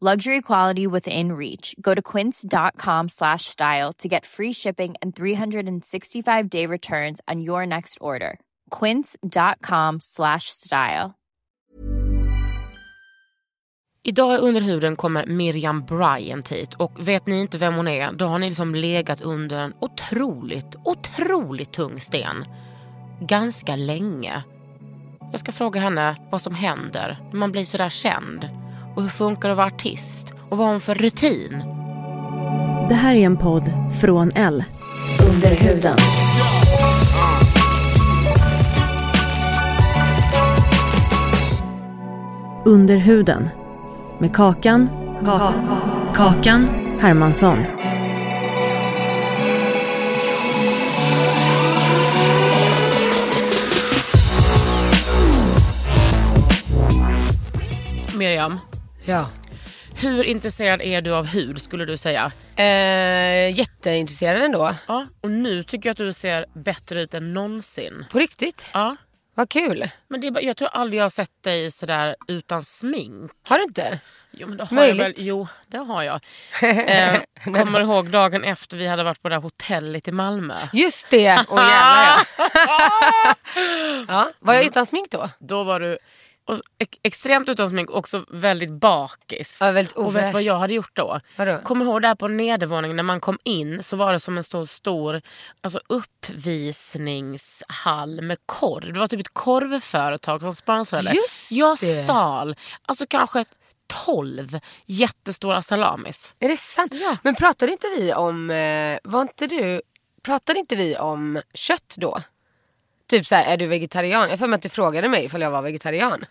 Luxury quality within reach. Go to quince.com slash style to get free shipping and 365 day returns on your next order. Quince.com slash style. Idag i under huden kommer Miriam Bryant hit och vet ni inte vem hon är då har ni liksom legat under en otroligt, otroligt tung sten. Ganska länge. Jag ska fråga henne vad som händer när man blir sådär känd och hur funkar det att vara artist och vad har hon för rutin? Det här är en podd från L. Under huden. Under huden. Med Kakan. Kakan Hermansson. Miriam, Ja. hur intresserad är du av hud skulle du säga? Eh, jätteintresserad ändå. Ja, och nu tycker jag att du ser bättre ut än någonsin. På riktigt? Ja, Vad kul. men det är bara, jag tror aldrig jag har sett dig sådär utan smink. Har du inte? Jo, men det har jag Möjligt. väl. Jo, det har jag. Eh, kommer du ihåg dagen efter vi hade varit på det där hotellet i Malmö? Just det! Åh jävlar ja. ja. Var jag utan smink då? Då var du och, ex- extremt utan smink också väldigt bakis. Ja, väldigt och vet du vad jag hade gjort då? Vadå? Kommer ihåg där på nedervåningen när man kom in så var det som en stor, stor alltså uppvisningshall med korv. Det var typ ett korvföretag som sponsrade. Just jag det. stal alltså kanske 12 jättestora salamis. Är det sant? Men pratade inte vi om, eh, var inte du, pratade inte vi om kött då? Typ såhär, är du vegetarian? Jag för mig att du frågade mig ifall jag var vegetarian.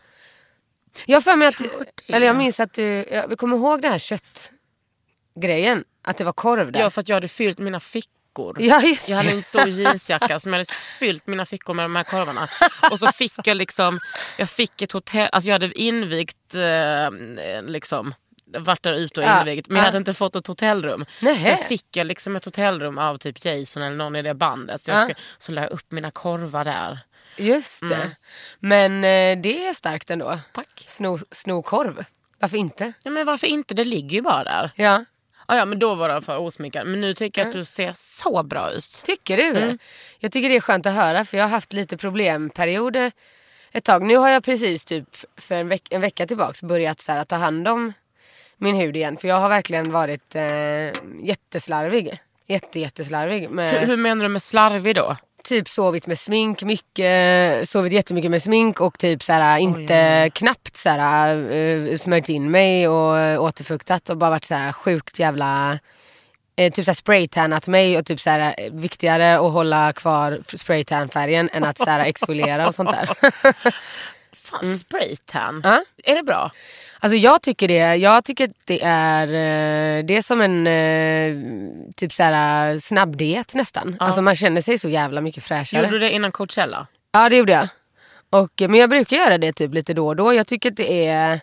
Jag för mig att, eller jag minns att du, jag, kommer ihåg den här köttgrejen. Att det var korv där. Ja, för att jag hade fyllt mina fickor. Ja, just jag hade en stor jeansjacka som jag hade fyllt mina fickor med de här korvarna. Och så fick jag liksom, jag fick ett hotell, alltså jag hade invigt eh, liksom varit där ute och Ja, men ja. jag hade inte fått ett hotellrum. Så jag fick jag liksom ett hotellrum av typ Jason eller någon i det bandet. Så, jag Ja. ska, så la jag upp mina korvar där. Just det. Mm. Men eh, det är starkt ändå. Tack. Sno, sno korv. Varför inte? Ja, men varför inte? Det ligger ju bara där. Ja. Ah, ja men då var det för osminkad. Men nu tycker jag att du ser så bra ut. Tycker du? Mm. Jag tycker det är skönt att höra för jag har haft lite problemperioder ett tag. Nu har jag precis typ för en, veck- en vecka tillbaks börjat så här, att ta hand om min hud igen. För jag har verkligen varit eh, jätteslarvig. Jätte, jätteslarvig. Hur, Med, hur menar du med slarvig då? typ sovit med smink mycket, sovit jättemycket med smink och typ så här, inte knappt så här, uh, smörjt in mig och återfuktat och bara varit så här sjukt jävla eh, typ så här spraytannat mig och typ så här, eh, viktigare att hålla kvar spraytan-färgen än att så här, exfoliera och sånt där. Fan, spraytan. Ja. Är det bra? Alltså jag tycker det. Jag tycker att det är, eh, det är som en eh, typ så här snabbdiet nästan. Alltså man känner sig så jävla mycket fräschare. Gjorde du det innan Coachella? Ja det gjorde jag. Och, men jag brukar göra det typ lite då och då. Jag tycker att det är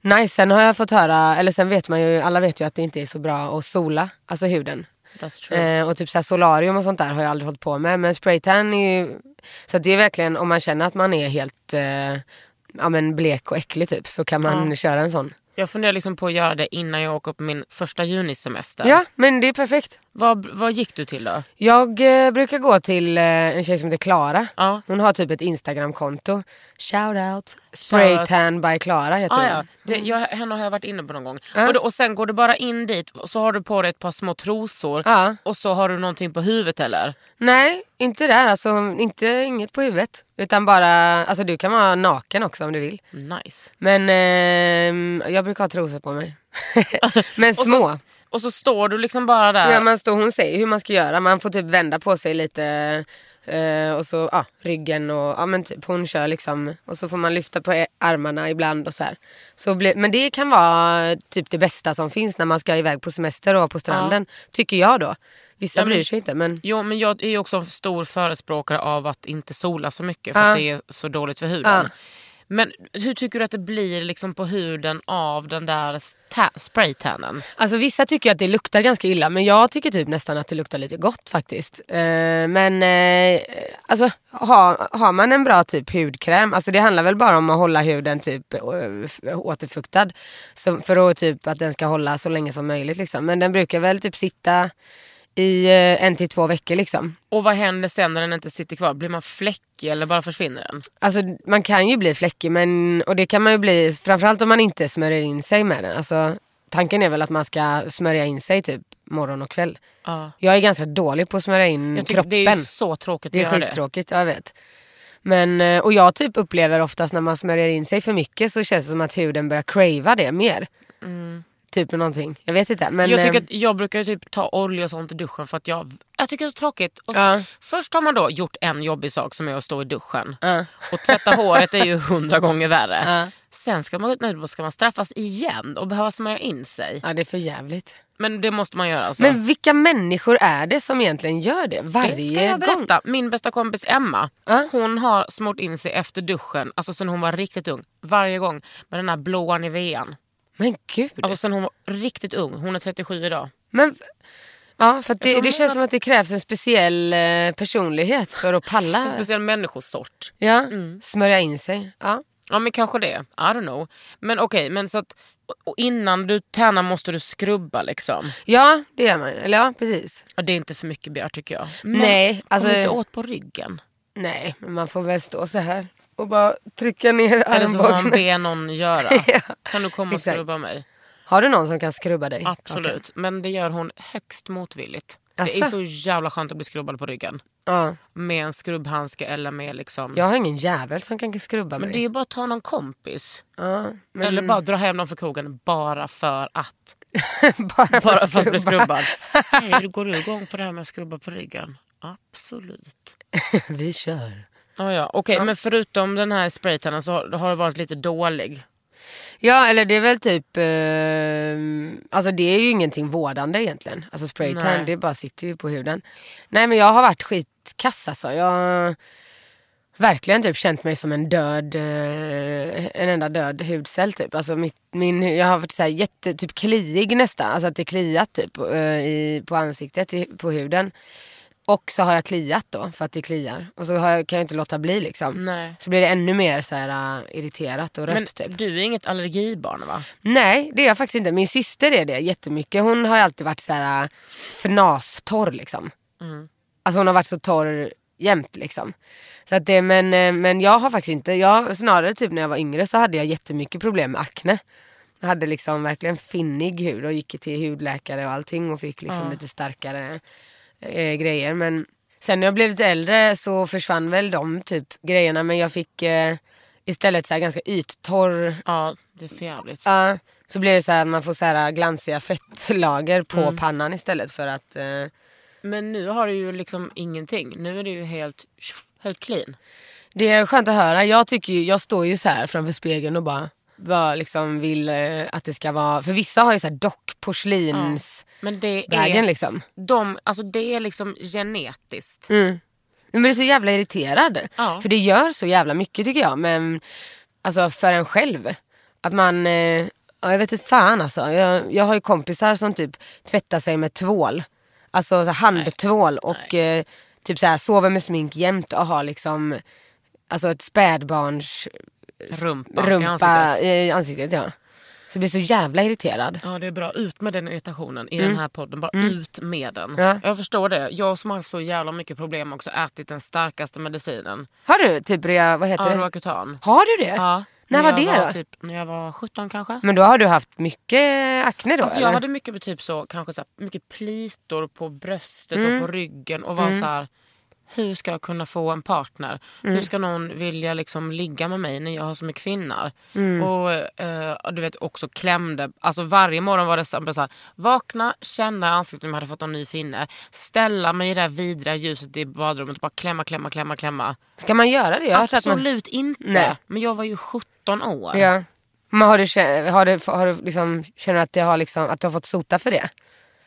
nice. Sen har jag fått höra, eller sen vet man ju, alla vet ju att det inte är så bra att sola, alltså huden. That's true. Eh, och typ så här solarium och sånt där har jag aldrig hållit på med. Men spraytan är ju, så det är verkligen om man känner att man är helt eh, ja, men blek och äcklig typ så kan man köra en sån. Jag funderar liksom på att göra det innan jag åker på min första junisemester. Ja men det är perfekt. Vad, vad gick du till då? Jag eh, brukar gå till eh, en tjej som heter Klara. Ja. Hon har typ ett Instagramkonto. Shout out. Spraytan by Klara heter Ah, hon. ja. det, jag, henne har jag varit inne på någon gång. Ja. Och, då, och sen går du bara in dit och så har du på dig ett par små trosor Ja. och så har du någonting på huvudet eller? Nej, inte där. Alltså, inte, inget på huvudet. Utan bara, alltså du kan vara naken också om du vill. Nice. Men ehm, jag brukar ha trosor på mig. Men små. så, och så står du liksom bara där. Ja, man står, hon säger hur man ska göra. Man får typ vända på sig lite. eh, och så ja, ryggen och ja, men typ, hon kör liksom. Och så får man lyfta på e- armarna ibland och så här. Så blir, men det kan vara typ det bästa som finns när man ska iväg på semester och vara på stranden. Tycker jag då. Vissa Ja, men- bryr sig inte men Jo men jag är också en stor förespråkare av att inte sola så mycket för Ja. att det är så dåligt för huden. Men hur tycker du att det blir liksom på huden av den där spraytannen? Alltså vissa tycker att det luktar ganska illa men jag tycker typ nästan att det luktar lite gott faktiskt. Eh, men eh, alltså ha, har man en bra typ hudkräm, alltså det handlar väl bara om att hålla huden typ eh, återfuktad. Så för att typ att den ska hålla så länge som möjligt liksom. Men den brukar väl typ sitta i eh, en till två veckor liksom. Och vad händer sen när den inte sitter kvar? Blir man fläckig eller bara försvinner den? Alltså man kan ju bli fläckig men, och det kan man ju bli framförallt om man inte smörjer in sig med den. Alltså, tanken är väl att man ska smörja in sig typ morgon och kväll. Ja. Jag är ganska dålig på att smörja in Jag kroppen. det är så tråkigt Det att är göra det. skittråkigt, jag vet. Men, eh, och jag typ upplever oftast när man smörjer in sig för mycket så känns det som att huden börjar crava det mer. Typ någonting, jag vet inte. Men, jag, tycker eh, att jag brukar typ ta olja och sånt i duschen för att jag, jag tycker det är så tråkigt. Och så, Ja. Först har man då gjort en jobbig sak som är att stå i duschen. Ja. Och tvätta håret är ju hundra gånger värre. Ja. Sen ska man, nu ska man straffas igen och behöva smörja in sig. ja det är för jävligt. Men det måste man göra alltså. Men vilka människor är det som egentligen gör det varje det ska jag gång? berätta. Min bästa kompis Emma, Ja. hon har smort in sig efter duschen, alltså sen hon var riktigt ung, varje gång med den här blåa Nivean. Men gud. Alltså sen hon var riktigt ung, hon är 37 idag. Men, ja, för det, det känns som att det krävs en speciell eh, personlighet för att palla. En speciell människosort. Ja, Mm. smörja in sig. Ja. Ja men kanske det, I don't know. Men okej, men så att och innan du tärnar måste du skrubba liksom. ja, det gör man. Eller ja, precis. Och det är inte för mycket begärt tycker jag. Men Nej, alltså- kom inte åt på ryggen. Nej, men man får väl stå så här och bara trycka ner Eller så får man armbågen. be någon göra. Ja, Kan du komma och exakt. skrubba mig? Har du någon som kan skrubba dig? Absolut. Okej. Men det gör hon högst motvilligt. Det är Asså? så jävla skönt att bli skrubbad på ryggen. Ja. Med en skrubbhandske eller med liksom... Jag har ingen jävel som kan skrubba Men mig. det är bara att ta någon kompis. ja, men Eller bara dra hem dem för krogen bara för att. bara för Bara för att bli skrubba. skrubbad. Hej, går du igång på det här med att skrubba på ryggen? Absolut. Vi kör. Oh, ja. Okej, men förutom den här spraytannen så har har du varit lite dålig. Ja, eller det är väl typ... Eh, alltså det är ju ingenting vårdande egentligen. Alltså spraytan, det bara sitter ju på huden. Nej men jag har varit skitkass alltså. Jag har verkligen typ känt mig som en död, eh, en enda död hudcell typ. Alltså mitt, min, jag har varit så här jätte, typ kliig nästan. Alltså att det kliat typ eh, i, på ansiktet, i, på huden. Och så har jag kliat då för att det kliar. Och så jag, kan jag inte låta bli liksom. Nej. Så blir det ännu mer så här, uh, irriterat och rött Men typ. du är inget allergibarn va? Nej det är jag faktiskt inte. Min syster är det jättemycket. Hon har alltid varit så här äh, fnastorr liksom. Mm. Alltså hon har varit så torr jämt liksom. Så att det, men, eh, men jag har faktiskt inte, jag, snarare typ när jag var yngre så hade jag jättemycket problem med akne. Jag hade liksom verkligen finnig hud och gick till hudläkare och allting och fick liksom Ja. lite starkare eh, grejer. Men sen när jag blev lite äldre så försvann väl de typ grejerna men jag fick eh, istället så här ganska yttorr Ja, det är för jävligt. Ja, så blir det så här man får så här glansiga fettlager på Mm. pannan istället för att eh, Men nu har du ju liksom ingenting. Nu är du ju helt, helt clean. Det är skönt att höra. Jag, tycker ju, jag står ju så här framför spegeln och bara vad liksom vill eh, att det ska vara. För vissa har ju så här dockporslins Men det vägen är, liksom. de, alltså det är liksom genetiskt. Mm. Men man är så jävla irriterad. Ja. För det gör så jävla mycket tycker jag. Men alltså för en själv. Att man, eh, ja, jag vet inte fan alltså. Jag, jag har ju kompisar som typ tvättar sig med tvål. Alltså så handtvål och eh, typ så här sover med smink jämt och har liksom alltså ett spädbarns Rumpa, i rumpa ansiktet. i ansiktet. ja. jag blir så jävla irriterad. Ja det är bra, ut med den irritationen i den här podden. Bara ut med den. Mm. Ja. Jag förstår det. Jag som har haft så jävla mycket problem också ätit den starkaste medicinen. Har du typ rea, vad heter det? Roakutan. Har du det? Ja. När var det då? Typ, när jag var 17 kanske. Men då har du haft mycket akne då Alltså eller? jag hade mycket typ så, kanske så här, mycket plitor på bröstet Mm. och på ryggen och var så här. Hur ska jag kunna få en partner? Mm. Hur ska någon vilja liksom ligga med mig när jag har så mycket kvinnar? Mm. Och eh, du vet också klämde. Alltså varje morgon var det så här, vakna, känna i ansiktet om jag hade fått en ny finne. Ställa mig i det där vidriga ljuset i badrummet och bara klämma, klämma, klämma, klämma. Ska man göra det? Jag att man... Absolut inte. Nej. Men jag var ju 17 år. Ja. Men har du, har du, har du liksom, känner att, det har liksom, att du har fått sota för det?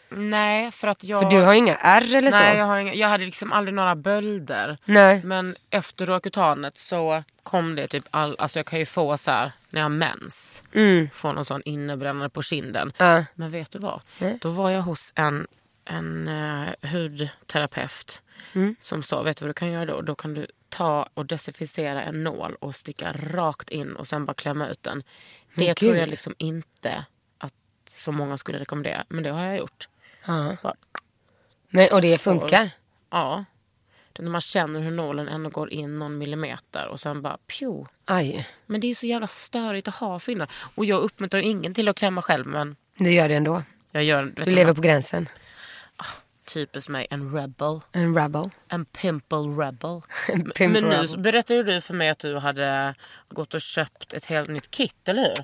Nej, för att jag... För du har inga ärr eller så? Nej, jag, har inga, jag hade liksom aldrig några bölder. Nej. Men efter Roakutanet så kom det typ all, alltså jag kan ju få så här när jag har mens. Mm. Få någon sån innebrännande på kinden. Ja. Men vet du vad? Då var jag hos en, en uh, hudterapeut. Mm. Som sa, vet du vad du kan göra då? Då kan du ta och desinficera en nål och sticka rakt in och sen bara klämma ut den. Det Men tror gud. jag liksom inte att så många skulle rekommendera. Men det har jag gjort. Ja. Bara, Men, och det funkar? Ja. När man känner hur nålen ändå går in någon millimeter och sen bara pju. Aj, Men det är så jävla störigt att ha finnar. Och jag uppmuntrar ingen till att klämma själv men du gör det ändå. jag gör Du lever vad? på gränsen. typiskt mig en rebel. En rebel. En pimple rebel. En Men- pimple men nu rebel. berättade du för mig att du hade gått och köpt ett helt nytt kit, eller hur?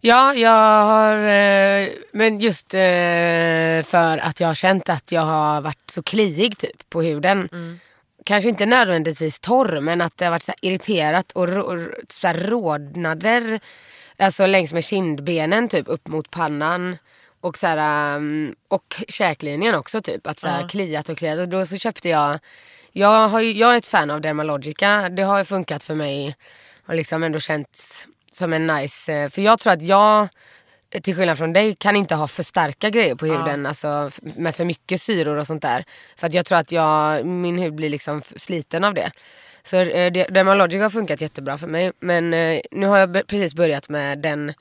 Ja, jag har... Eh, men just eh, för att jag har känt att jag har varit så kliig typ på huden. Kanske inte nödvändigtvis torr men att det har varit så irriterat och så här rodnader. Alltså längs med kindbenen typ upp mot pannan. Och, så här, um, och käklinjen också typ. Att så här, kliat och kliat. Och då så köpte jag. Jag, har, jag är ett fan av Dermalogica. Det har funkat för mig. Och liksom ändå känts som en nice. eh, För jag tror att jag till skillnad från dig kan inte ha för starka grejer på huden. Alltså f- med för mycket syror och sånt där. För att jag tror att jag, min hud blir liksom sliten av det. Så eh, Dermalogica har funkat jättebra för mig. Men eh, nu har jag precis börjat med den.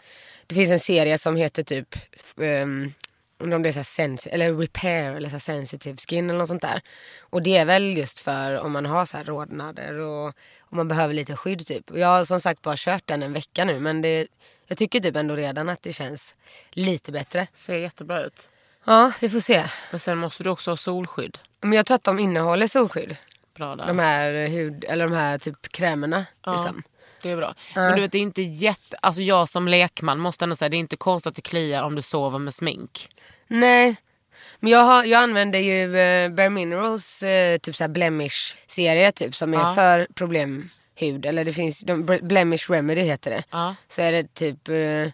Det finns en serie som heter typ um, undrar om det är så sens- eller repair eller så sensitive skin eller något sånt där. Och det är väl just för om man har så här rodnader och om man behöver lite skydd typ. Och Jag har som sagt bara kört den en vecka nu men det, jag tycker typ ändå redan att det känns lite bättre. Ser jättebra ut. Ja, vi får se. Men sen måste du också ha solskydd. Men jag tror att de innehåller solskydd. Bra där. De här hud, eller de här typ krämerna. Liksom. Det är bra. Men du vet, det är inte jätte... Alltså jag som lekman måste ändå säga det är inte konstigt att det kliar om du sover med smink. Nej. Men jag, har, jag använder ju eh, Bare Minerals eh, typ såhär blemish serie typ som är Ja. för problemhud. Eller det finns, de, blemish remedy heter det. Ja. Så är det typ, eh,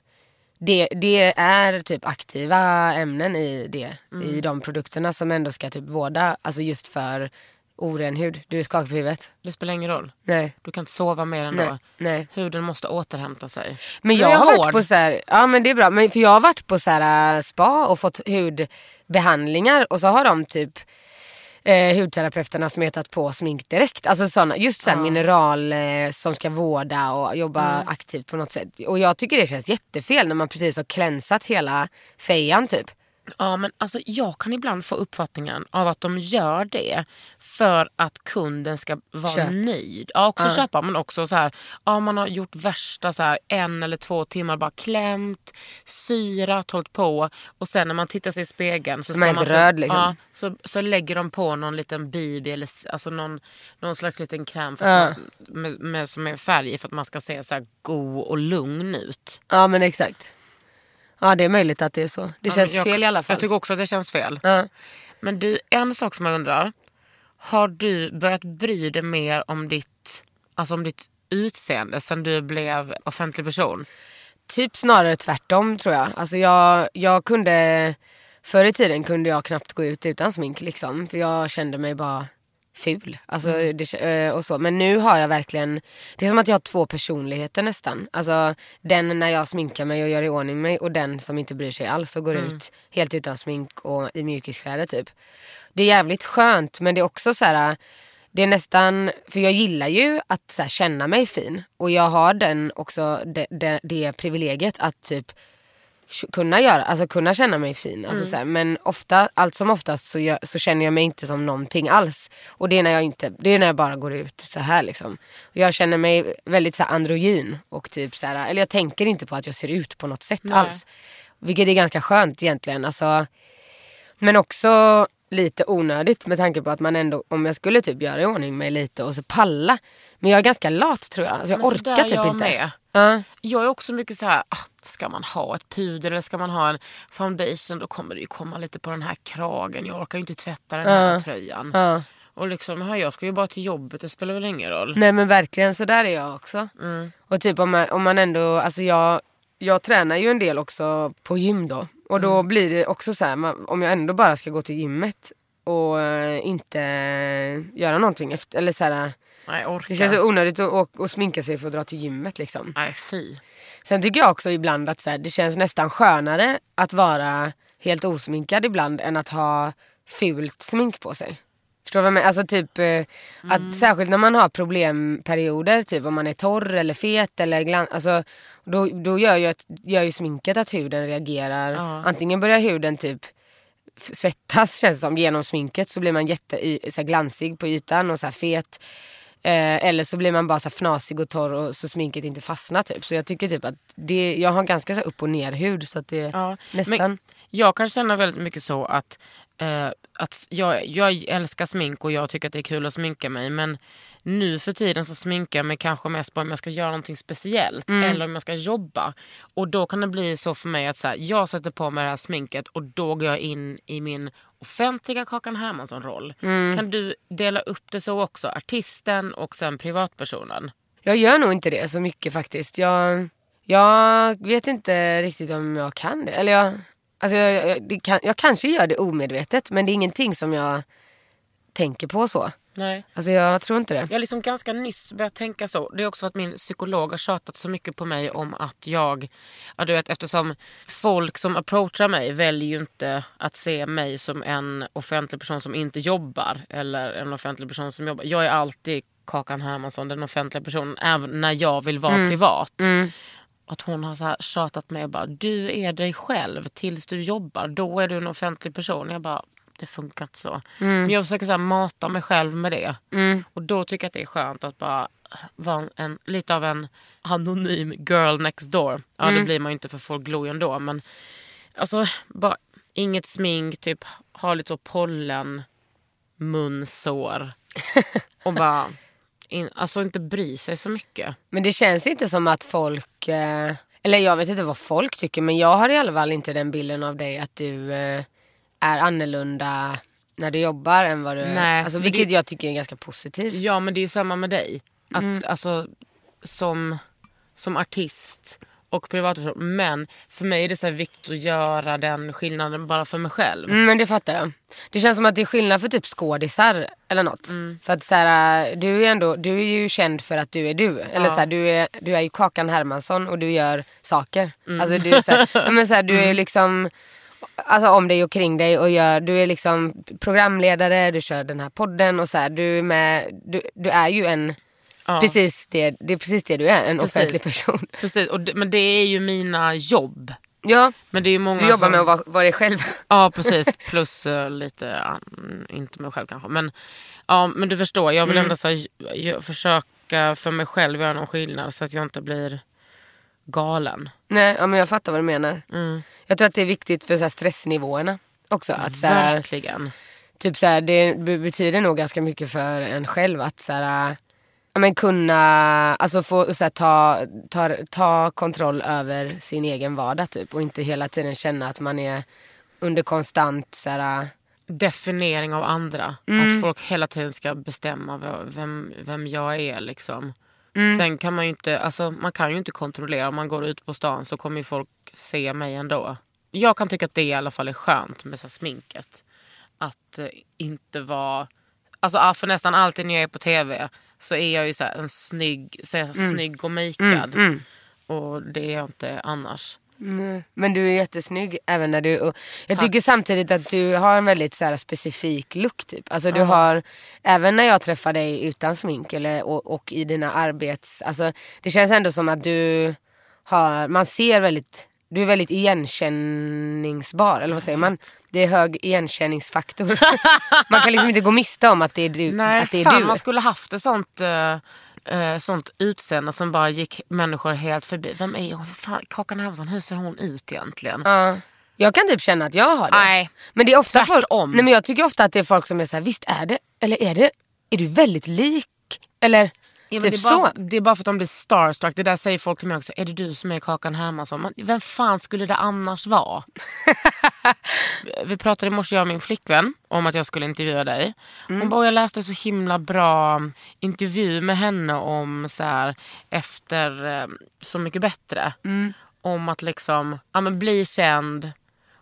det, det är typ aktiva ämnen i det. Mm. I de produkterna som ändå ska typ vårda, alltså just för oren hud. Du är skakig på huvudet? Det spelar ingen roll. Nej. Du kan inte sova mer än Nej, då. nej. Huden måste återhämta sig. Men jag är har varit på så här, ja men det är bra, men för jag har varit på så här äh, spa och fått hudbehandlingar och så har de typ eh, hudterapeuterna smetat på smink direkt. Alltså såna, just så här mineral eh, som ska vårda och jobba Mm. aktivt på något sätt. Och jag tycker det känns jättefel när man precis har klänsat hela fejan typ. Ja, men alltså, jag kan ibland få uppfattningen av att de gör det för att kunden ska vara Köp. nöjd. Ja, också köpa men också så här, ja, man har gjort värsta så här, en eller två timmar bara klämt, syrat, hållit på och sen när man tittar sig i spegeln så, Man ska helt man röd, liksom. ja, så, så lägger de på någon liten BB eller alltså någon, någon slags liten kräm för att man, med, med, som är färg för att man ska se så här god och lugn ut. Ja men exakt. Ja det är möjligt att det är så. Det känns jag, fel i alla fall. Jag tycker också att det känns fel. ja. Men du, en sak som jag undrar. Har du börjat bry dig mer om ditt, alltså om ditt utseende sen du blev offentlig person? Typ snarare tvärtom tror jag. Alltså jag, jag kunde, förr i tiden kunde jag knappt gå ut utan smink liksom. För jag kände mig bara ful. Alltså, det, eh, och så. Men nu har jag verkligen, det är som att jag har två personligheter nästan. Alltså den när jag sminkar mig och gör i ordning mig och den som inte bryr sig alls och går ut helt utan smink och i mjukiskläder typ. Det är jävligt skönt men det är också så här. Det är nästan, för jag gillar ju att här, känna mig fin. Och jag har den också, det, det, det privilegiet att typ kunna göra, alltså kunna känna mig fin. Alltså, så här, men ofta, allt som oftast så, gör, så känner jag mig inte som någonting alls. Och det är när jag, inte, det är när jag bara går ut så här liksom. Jag känner mig väldigt så här, androgyn och typ så här, eller jag tänker inte på att jag ser ut på något sätt Nej. alls. Vilket är ganska skönt egentligen. Alltså, men också lite onödigt med tanke på att man ändå, om jag skulle typ göra i ordning mig lite och så palla. Men jag är ganska lat tror jag. Alltså, jag Men orkar typ jag inte. med. Ja. Jag är också mycket så här, ah, ska man ha ett puder eller ska man ha en foundation då kommer det ju komma lite på den här kragen. Jag orkar ju inte tvätta den här tröjan. Ja. Och liksom, här, jag ska ju bara till jobbet, det spelar väl ingen roll. Nej men verkligen, så där är jag också. Mm. Och typ om man, om man ändå, alltså jag, jag tränar ju en del också på gym då. Och då Mm. blir det också så här, om jag ändå bara ska gå till gymmet och eh, inte göra någonting efter, eller så här, Nej, orkar. det känns så onödigt att, att, att sminka sig för att dra till gymmet liksom. Nej, fy. Sen tycker jag också ibland att så här, det känns nästan skönare att vara helt osminkad ibland än att ha fult smink på sig. Förstår du vad jag menar? Alltså typ eh, att särskilt när man har problemperioder, typ om man är torr eller fet eller glan- alltså, då, då gör, ju ett, gör ju sminket att huden reagerar. Ja. Antingen börjar huden typ f- svettas känns det som genom sminket så blir man jätte y- så här glansig på ytan och så här fet. Eh, eller så blir man bara så fnasig och torr och så sminket inte fastnar typ. Så jag tycker typ att det, jag har ganska så upp och ner hud så att det Ja, nästan. Jag kan känna väldigt mycket så att, eh, att jag, jag älskar smink och jag tycker att det är kul att sminka mig. Men nu för tiden så sminkar jag mig kanske mest på om jag ska göra någonting speciellt eller om jag ska jobba. Och då kan det bli så för mig att så här, jag sätter på mig det här sminket och då går jag in i min offentliga Kakan Hermansson-roll. Kan du dela upp det så också? Artisten och sen privatpersonen. Jag gör nog inte det så mycket faktiskt. Jag, jag vet inte riktigt om jag kan det. Eller jag, alltså jag, jag, kan, jag kanske gör det omedvetet men det är ingenting som jag tänker på så. Nej. Alltså jag tror inte det. Jag har liksom ganska nyss börjat tänka så. Det är också att min psykolog har tjatat så mycket på mig om att jag, ja du vet eftersom folk som approachar mig väljer ju inte att se mig som en offentlig person som inte jobbar eller en offentlig person som jobbar. Jag är alltid Kakan Hermansson, den offentliga personen, även när jag vill vara privat. Att hon har så här tjatat mig och bara, du är dig själv tills du jobbar, då är du en offentlig person. Jag bara, det funkar inte så. Men jag försöker så här mata mig själv med det. Och då tycker jag att det är skönt att bara vara en, lite av en anonym girl next door. Ja det blir man ju inte för folk glor ju ändå. Men alltså bara inget smink, typ ha lite så pollen, munsår. och bara in, alltså inte bry sig så mycket. Men det känns inte som att folk, eh, eller jag vet inte vad folk tycker men jag har i alla fall inte den bilden av dig att du eh, är annorlunda när du jobbar än vad du. Nej, Alltså, vilket det- jag tycker är ganska positivt. Ja men det är ju samma med dig. Att, Mm. alltså, som, som artist och privatperson. Men för mig är det så viktigt att göra den skillnaden bara för mig själv. Mm, men det fattar jag. Det känns som att det är skillnad för typ skådisar eller något. Mm. För att så här, du är ändå, du är ju känd för att du är du. Eller så här, du, är, du är ju Kakan Hermansson och du gör saker. Mm. Alltså du är så här, ja, men så här, du är liksom Alltså om dig och kring dig och gör, du är liksom programledare, du kör den här podden och så här, du är med, du, du är ju en, Ja. precis det, det är precis det du är, en Precis. offentlig person. Precis, och det, men det är ju mina jobb. Ja, Men det är många du jobbar som, med att vara, vara dig själv. Ja precis, plus eh, lite, mm, inte mig själv kanske. Men, ja, men du förstår, jag vill ändå så här, försöka för mig själv göra någon skillnad så att jag inte blir galen. Nej, ja, men jag fattar vad du menar. Mm. Jag tror att det är viktigt för så här, stressnivåerna också. Att, så här, Verkligen. typ, så här, det be- betyder nog ganska mycket för en själv att så här, ja, men kunna alltså, få, så här, ta, ta, ta kontroll över sin egen vardag typ, och inte hela tiden känna att man är under konstant så här, definiering av andra. Mm. Att folk hela tiden ska bestämma vem, vem jag är. Liksom. Mm. Sen kan man ju inte, alltså, man kan ju inte kontrollera. Om man går ut på stan så kommer ju folk se mig ändå. Jag kan tycka att det i alla fall är skönt med så sminket. Att eh, inte vara... Alltså, för nästan alltid när jag är på tv så är jag ju så en snygg, så är jag Mm. snygg och makead. Och det är jag inte annars. Mm. Men du är jättesnygg även när du... Och jag tycker samtidigt att du har en väldigt så här, specifik look typ. Alltså du har, även när jag träffar dig utan smink eller, och, och i dina arbets... Alltså det känns ändå som att du har, man ser väldigt du är väldigt igenkänningsbar, eller vad säger man? Det är hög igenkänningsfaktor. man kan liksom inte gå miste om att det är du. Nej, att det är fan, du. man skulle haft ett sånt, uh, uh, sånt utseende som bara gick människor helt förbi. Vem är hon? Fan, Kakan Hermansson, hur ser hon ut egentligen? Ja. Jag kan typ känna att jag har det. Nej, men det är ofta folk, tvärtom. nej men jag tycker ofta att det är folk som är så här, visst är det, eller är det, är du väldigt lik? Eller Ja, typ det, är bara, så. det är bara för att de blir starstruck. Det där säger folk till mig också. Är det du som är Kakan Hermansson? Men vem fan skulle det annars vara? Vi pratade i morse, jag och min flickvän, om att jag skulle intervjua dig. Hon bara, jag läste så himla bra intervju med henne om så här, efter eh, Så mycket bättre. Om att liksom, ja, men bli känd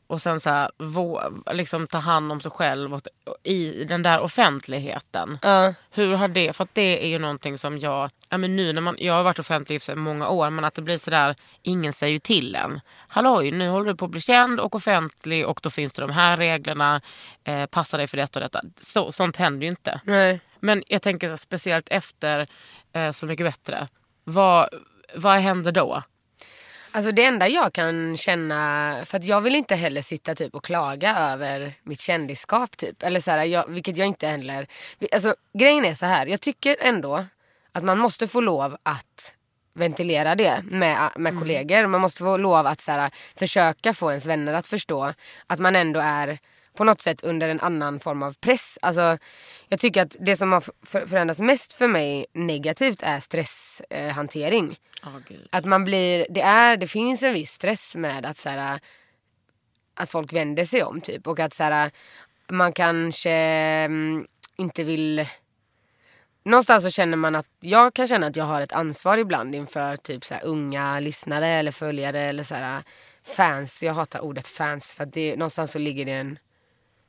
och sen så här, vå- liksom ta hand om sig själv och, och i den där offentligheten. Ja. Hur har det, för det är ju någonting som jag, ja men nu när man, jag har varit offentlig i många år men att det blir sådär, ingen säger ju till en. Halloj, nu håller du på att bli känd och offentlig och då finns det de här reglerna, eh, passa dig för detta och detta. Så, sånt händer ju inte. Nej. Men jag tänker så här, speciellt efter eh, Så mycket bättre, vad, vad händer då? Alltså det enda jag kan känna, för att jag vill inte heller sitta typ och klaga över mitt kändisskap typ. Eller så här, jag, vilket jag inte heller, alltså grejen är så här, jag tycker ändå att man måste få lov att ventilera det med, med kollegor. Man måste få lov att så här, försöka få ens vänner att förstå att man ändå är på något sätt under en annan form av press. Alltså, jag tycker att det som har för- förändrats mest för mig negativt är stresshantering. Hantering. Oh. Att man blir, det, är, det finns en viss stress med att så här, att folk vänder sig om typ och att så här, man kanske mm, inte vill Någonstans så känner man att jag kan känna att jag har ett ansvar ibland inför typ så unga lyssnare eller följare eller så här, fans. Jag hatar ordet fans för att det, någonstans så ligger det en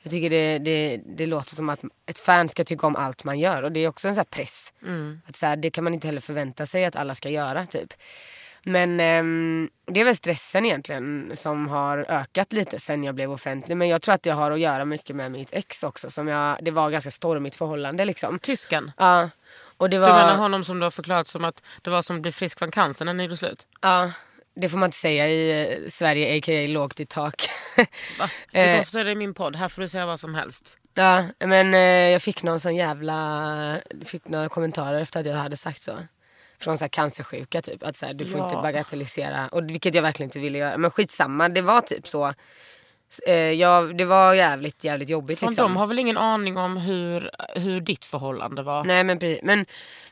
jag tycker det, det, det låter som att ett fan ska tycka om allt man gör och det är också en sån press. Att så här, det kan man inte heller förvänta sig att alla ska göra typ. Men ehm, det är väl stressen egentligen som har ökat lite sen jag blev offentlig. Men jag tror att det har att göra mycket med mitt ex också. Som jag, det var ganska stormigt förhållande liksom. Tysken? Ja. Och det Du var, menar honom som du har förklarat som att det var som att bli frisk från cancer när ni gjorde slut? ja, det får man inte säga i eh, Sverige, a.k.a. lågt i tak. Va? Eh. Det går så är det i min podd, här får du säga vad som helst. Ja, men eh, jag fick någon sån jävla, fick några kommentarer efter att jag hade sagt så. Från så här cancersjuka typ, att så här, du får Ja. inte bagatellisera. Och, vilket jag verkligen inte ville göra. Men skitsamma, det var typ så. Eh, jag, det var jävligt, jävligt jobbigt liksom. de har väl ingen aning om hur, hur ditt förhållande var? Nej men precis. Men,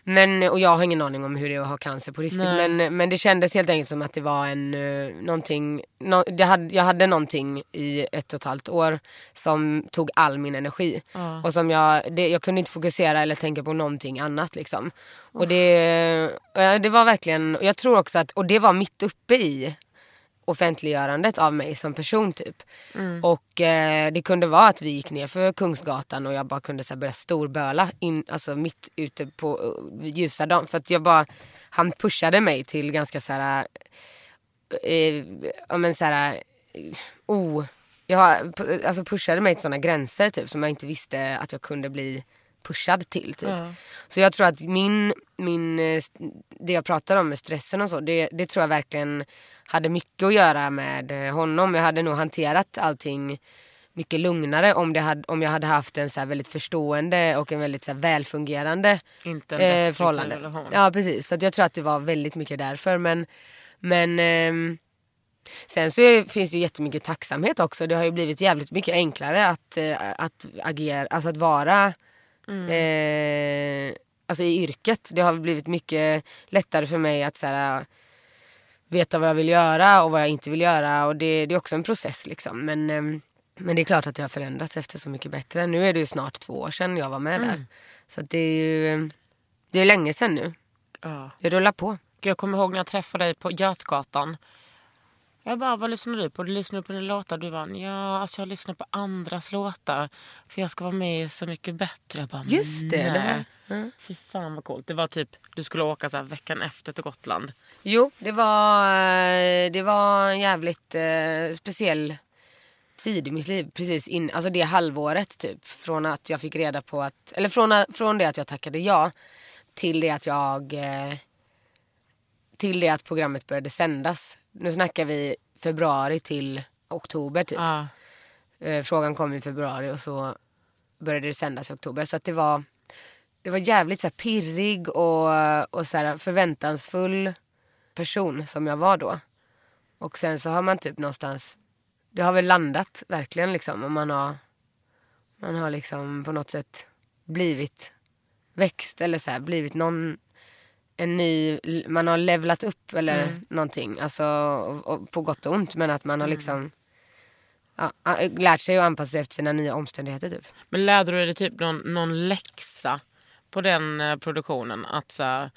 men, och jag har ingen aning om hur det är att ha cancer på riktigt. Nej. Men, men det kändes helt enkelt som att det var en, uh, någonting, no, jag, hade, jag hade någonting i ett och ett halvt år som tog all min energi. Och som jag, det, jag kunde inte fokusera eller tänka på någonting annat liksom. Och det, ja, det var verkligen, och jag tror också att, och det var mitt uppe i offentliggörandet av mig som person typ. Och eh, det kunde vara att vi gick ner för Kungsgatan och jag bara kunde så här, börja storböla in, alltså mitt ute på uh, ljusa dagen. För att jag bara, han pushade mig till ganska så här, eh, ja men så här, eh, oh, jag alltså pushade mig till sådana gränser typ som jag inte visste att jag kunde bli pushad till typ. Så jag tror att min, min, eh, det jag pratar om med stressen och så, det, det tror jag verkligen hade mycket att göra med eh, honom. Jag hade nog hanterat allting mycket lugnare om, det hade, om jag hade haft en så väldigt förstående och en väldigt så välfungerande Inte en eh, förhållande. relation. Ja precis, så att jag tror att det var väldigt mycket därför. Men, men ehm, sen så är, finns det ju jättemycket tacksamhet också. Det har ju blivit jävligt mycket enklare att, eh, att agera, alltså att vara eh, alltså i yrket. Det har blivit mycket lättare för mig att så här, veta vad jag vill göra och vad jag inte vill göra. Och det, det är också en process liksom. Men, ehm, men det är klart att det har förändrats efter Så mycket bättre. Nu är det ju snart två år sedan jag var med där. Så det är ju det är länge sedan nu. Ja. Det rullar på. Jag kommer ihåg när jag träffade dig på Götgatan. Jag bara, vad lyssnar du på? Du lyssnar på dina låtar? Du bara, ja, alltså jag lyssnar på andras låtar. För jag ska vara med i Så mycket bättre. Jag bara, Just det, det nej. Fy fan vad coolt. Det var typ, du skulle åka så veckan efter till Gotland. Jo, det var, eh, det var en jävligt eh, speciell tid i mitt liv. Precis in, alltså det halvåret typ. Från att jag fick reda på att, eller från, från det att jag tackade ja till det att jag, eh, till det att programmet började sändas. Nu snackar vi februari till oktober typ. Ja. Eh, frågan kom i februari och så började det sändas i oktober. Så att det var, det var jävligt så här pirrig och, och så här förväntansfull person som jag var då. Och sen så har man typ någonstans, det har väl landat verkligen liksom. Och man har, man har liksom på något sätt blivit växt eller så här, blivit någon en ny, man har levlat upp eller Mm. någonting. Alltså och, och på gott och ont men att man har Mm. liksom ja, lärt sig att anpassa sig efter sina nya omständigheter typ. Men lärde du dig typ någon, någon läxa på den eh, produktionen? Att så här,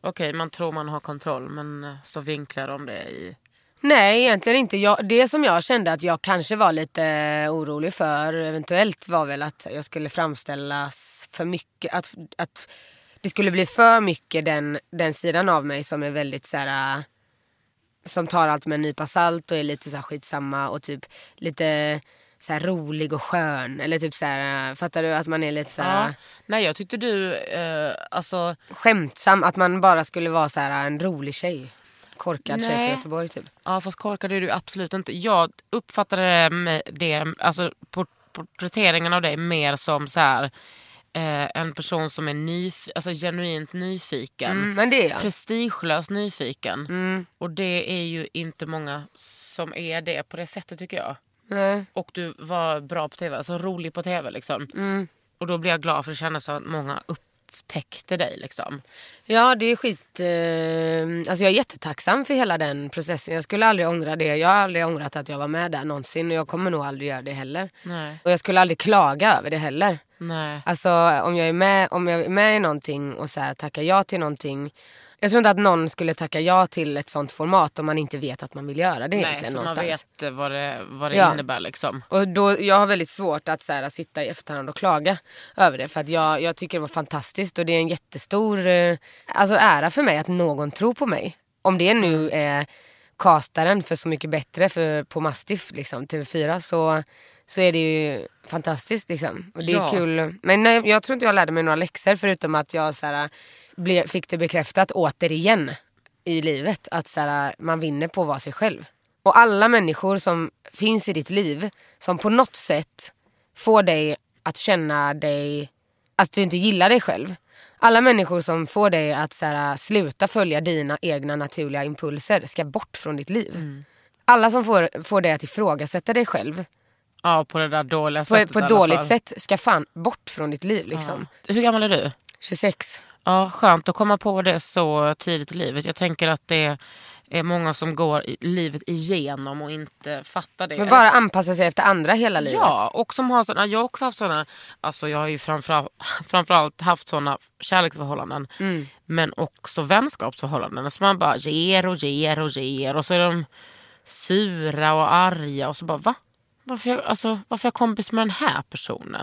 okej man tror man har kontroll men eh, så vinklar de det i... Nej egentligen inte. Jag, det som jag kände att jag kanske var lite eh, orolig för eventuellt var väl att jag skulle framställas för mycket. Att, att det skulle bli för mycket den, den sidan av mig som är väldigt så här. Som tar allt med en nypa salt och är lite så här skitsamma och typ lite så här rolig och skön. Eller typ så här, äh, fattar du? Att man är lite så här Ja. Nej jag tyckte du, eh, alltså skämtsam. Att man bara skulle vara så här en rolig tjej. Korkad tjej Nej. från Göteborg typ. Ja fast korkad är du absolut inte. Jag uppfattade det, med det alltså port- porträtteringen av dig mer som så här eh, en person som är nyf- alltså, genuint nyfiken. Mm, men det är jag. Prestigelös nyfiken. Mm. Och det är ju inte många som är det på det sättet tycker jag. Nej. Och du var bra på tv, alltså rolig på tv liksom. Mm. Och då blev jag glad för det kändes som att många upptäckte dig liksom. Ja det är skit. Eh, alltså jag är jättetacksam för hela den processen. Jag skulle aldrig ångra det. Jag har aldrig ångrat att jag var med där någonsin och jag kommer nog aldrig göra det heller. Nej. Och jag skulle aldrig klaga över det heller. Nej. Alltså om jag är med, om jag är med i någonting och så här, tackar ja till någonting. Jag tror inte att någon skulle tacka ja till ett sånt format om man inte vet att man vill göra det Nej, egentligen för man vet eh, vad det, vad det Ja. innebär liksom. Och då, jag har väldigt svårt att så här, sitta i efterhand och klaga över det. För att jag, jag tycker det var fantastiskt och det är en jättestor eh, alltså ära för mig att någon tror på mig. Om det nu är castaren för Så mycket bättre för, på Mastiff, liksom, TV4, så, så är det ju fantastiskt. Liksom. Och det är Ja. kul. Men nej, jag tror inte jag lärde mig några läxor förutom att jag så här, ble, fick det bekräftat återigen i livet. Att så här, man vinner på att vara sig själv. Och alla människor som finns i ditt liv som på något sätt får dig att känna dig, att du inte gillar dig själv. Alla människor som får dig att så här, sluta följa dina egna naturliga impulser ska bort från ditt liv. Alla som får, får dig att ifrågasätta dig själv Ja, på det där dåliga på, sättet på ett dåligt sätt ska fan bort från ditt liv. Liksom. Ja. Hur gammal är du? 26. Ja, skönt att komma på det så tidigt i livet. Jag tänker att det är många som går livet igenom och inte fattar det. Men bara anpassa sig efter andra hela livet. Ja, och som har såna, jag har också haft såna, alltså jag har ju framförallt, framförallt haft såna kärleksförhållanden. Mm. Men också vänskapsförhållanden. Så man bara ger och ger och ger och så är de sura och arga och så bara va? Varför jag, alltså, varför är jag kompis med den här personen?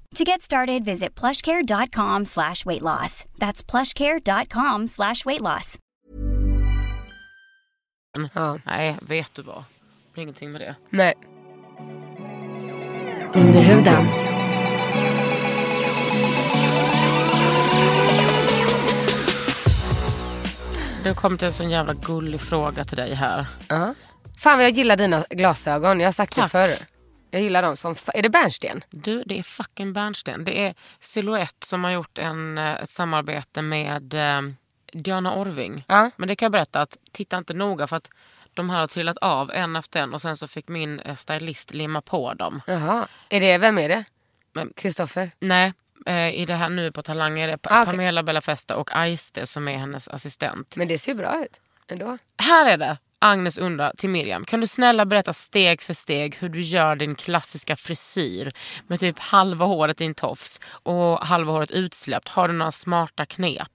To get started, visit plushcare.com slash weight loss. That's plushcare.com slash weight loss. Ja. Nej, vet du vad? Det blir ingenting med det. Nej. Under huden. Det kom till en sån jävla gullig fråga till dig här. Ja. Fan vad jag gillar dina glasögon. Jag har sagt det Tack. förr. Jag gillar dem som Är det bärnsten? Du, det är fucking bärnsten. Det är Silhouette som har gjort en, eh, ett samarbete med eh, Diana Orving. Ja. Men det kan jag berätta att titta inte noga för att De här har trillat av en efter en och sen så fick min eh, stylist limma på dem. Jaha. Är det, vem är det? Kristoffer? Nej, eh, i det här nu på Talang är det Ah, okej. Pamela Bella Festa och Aiste som är hennes assistent. Men det ser bra ut ändå. Här är det. Agnes undrar till Miriam, kan du snälla berätta steg för steg hur du gör din klassiska frisyr med typ halva håret i en tofs och halva håret utsläppt? Har du några smarta knep?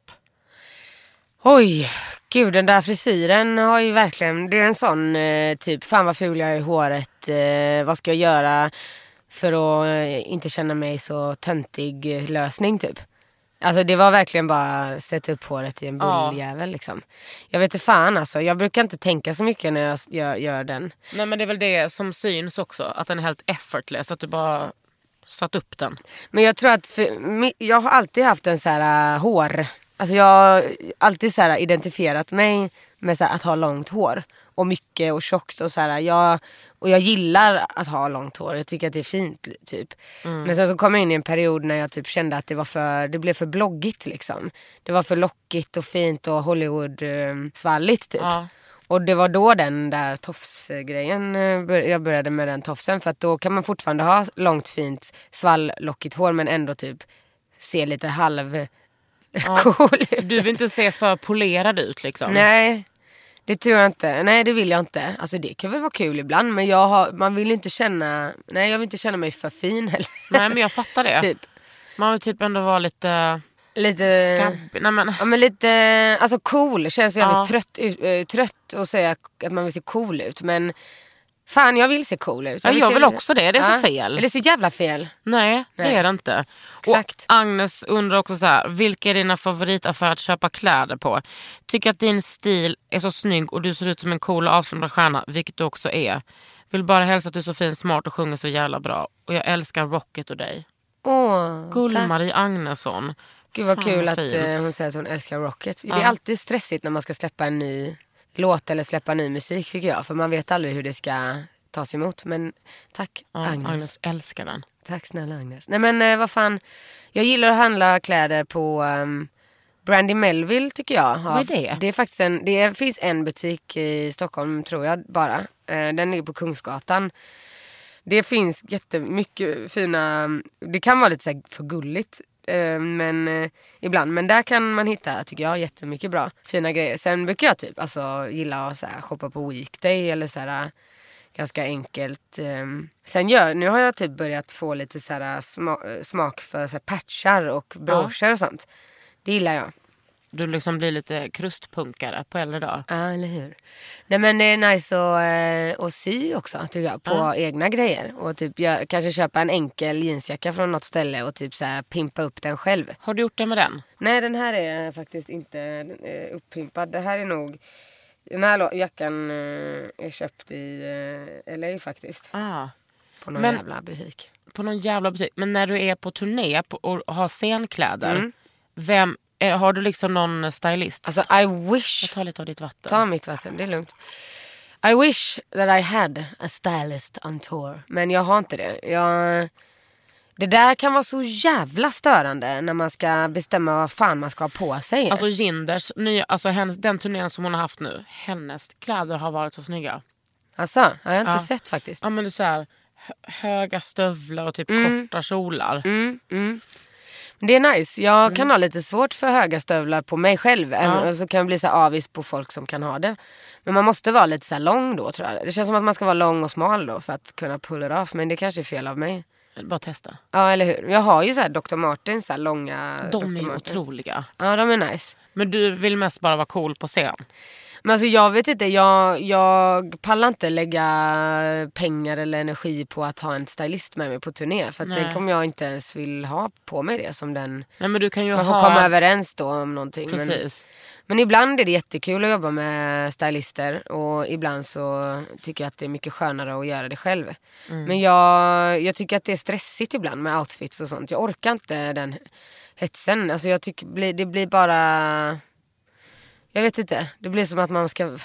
Oj, gud den där frisyren har ju verkligen, det är en sån eh, typ, fan vad ful jag är i håret, eh, vad ska jag göra för att eh, inte känna mig så töntig lösning typ. Alltså det var verkligen bara sätta upp håret i en Ja. bulljävel liksom. Jag vet inte fan alltså, jag brukar inte tänka så mycket när jag gör, gör den. Nej men det är väl det som syns också, att den är helt effortless, att du bara satt upp den. Men jag tror att, för, jag har alltid haft en så här äh, hår, alltså jag har alltid så här identifierat mig med så här, att ha långt hår. Och mycket och tjockt och så här, jag, och jag gillar att ha långt hår, jag tycker att det är fint typ. Men sen så kom jag in i en period när jag typ kände att det var för, det blev för bloggigt liksom. Det var för lockigt och fint och Hollywood-svalligt typ. Ja. Och det var då den där tofsgrejen, eh, jag började med den tofsen. För att då kan man fortfarande ha långt fint svalllockigt hår men ändå typ se lite halv cool ut. Du vill inte se för polerad ut liksom. Nej, det tror jag inte. Nej det vill jag inte. Alltså det kan väl vara kul ibland men jag har, man vill inte känna, nej jag vill inte känna mig för fin heller. Nej men jag fattar det. typ. Man vill typ ändå vara lite Lite... Nej, men, Ja men lite, alltså cool. Känns jävligt Ja. trött, eh, trött att säga att man vill se cool ut. Men fan jag vill se cool ut. Ja, jag vill också det. Det är så fel. Det är så jävla fel. Nej, det Nej. är det inte. Exakt. Och Agnes undrar också så här, vilka är dina favoritaffärer att köpa kläder på? Tycker att din stil är så snygg och du ser ut som en cool och avslappnad stjärna, vilket du också är. Vill bara hälsa att du är så fin, smart och sjunger så jävla bra. Och jag älskar Rocket och dig. Åh. Gull-Marie Agnesson. Gud vad Fan, kul att fint. eh, hon säger att hon älskar Rocket. Det Ja. är alltid stressigt när man ska släppa en ny låt eller släppa ny musik tycker jag. För man vet aldrig hur det ska tas emot. Men tack Ja, Agnes. Agnes älskar den. Tack snälla Agnes. Nej men eh, vad fan. Jag gillar att handla kläder på um, Brandy Melville tycker jag. Vad är det? Det, är faktiskt en, det finns en butik i Stockholm tror jag bara. Eh, den ligger på Kungsgatan. Det finns jättemycket fina, det kan vara lite så för gulligt. Eh, Men eh, ibland, men där kan man hitta tycker jag jättemycket bra fina grejer. Sen brukar jag typ alltså, gilla att så här, shoppa på weekday eller så här, ganska enkelt. ehm. Sen gör, nu har jag typ börjat få lite så här, sma, smak för så här, patchar och broscher och sånt. Det gillar jag. Du liksom blir lite krustpunkare på äldre dagar. Ja, eller hur. Nej men det är nice att, eh, att sy också tycker jag. På egna grejer. Och typ jag, kanske köpa en enkel jeansjacka från något ställe och typ så här pimpa upp den själv. Har du gjort det med den? Nej den här är faktiskt inte eh, uppimpad. Det här är nog den här jackan eh, är köpt i LA faktiskt. Ah. På någon Men- jävla butik. på någon jävla butik. Men när du är på turné och har scenkläder, Mm. vem, är, har du liksom någon stylist? Alltså I wish. Jag tar lite av ditt vatten. Ta mitt vatten, det är lugnt. I wish that I had a stylist on tour. Men jag har inte det. Jag... Det där kan vara så jävla störande när man ska bestämma vad fan man ska ha på sig. Alltså Ginders, nya, alltså hennes, den turnén som hon har haft nu, hennes kläder har varit så snygga. Alltså, har jag inte Ja. sett faktiskt. Ja men det är så här, hö- höga stövlar och typ korta kjolar. Mm, mm. Men Det är nice. Jag kan ha lite svårt för höga stövlar på mig själv. Ja. Och så kan jag bli så avis på folk som kan ha det. Men man måste vara lite så lång då tror jag. Det känns som att man ska vara lång och smal då för att kunna pull it off. Men det kanske är fel av mig. Bara testa. Ja eller hur. Jag har ju så här Dr. Martens så långa De Dr. är ju Martens. otroliga. Ja de är nice. Men du vill mest bara vara cool på scen? Men alltså jag vet inte, jag, jag pallar inte lägga pengar eller energi på att ha en stylist med mig på turné. För att Nej. den kommer jag inte ens vill ha på mig det som den. Nej men du kan ju Man får ha... komma överens då om någonting. Men, Precis. men ibland är det jättekul att jobba med stylister och ibland så tycker jag att det är mycket skönare att göra det själv. Mm. Men jag, jag tycker att det är stressigt ibland med outfits och sånt. Jag orkar inte den hetsen. Alltså jag tycker det blir bara... Jag vet inte. Det blir som att man ska...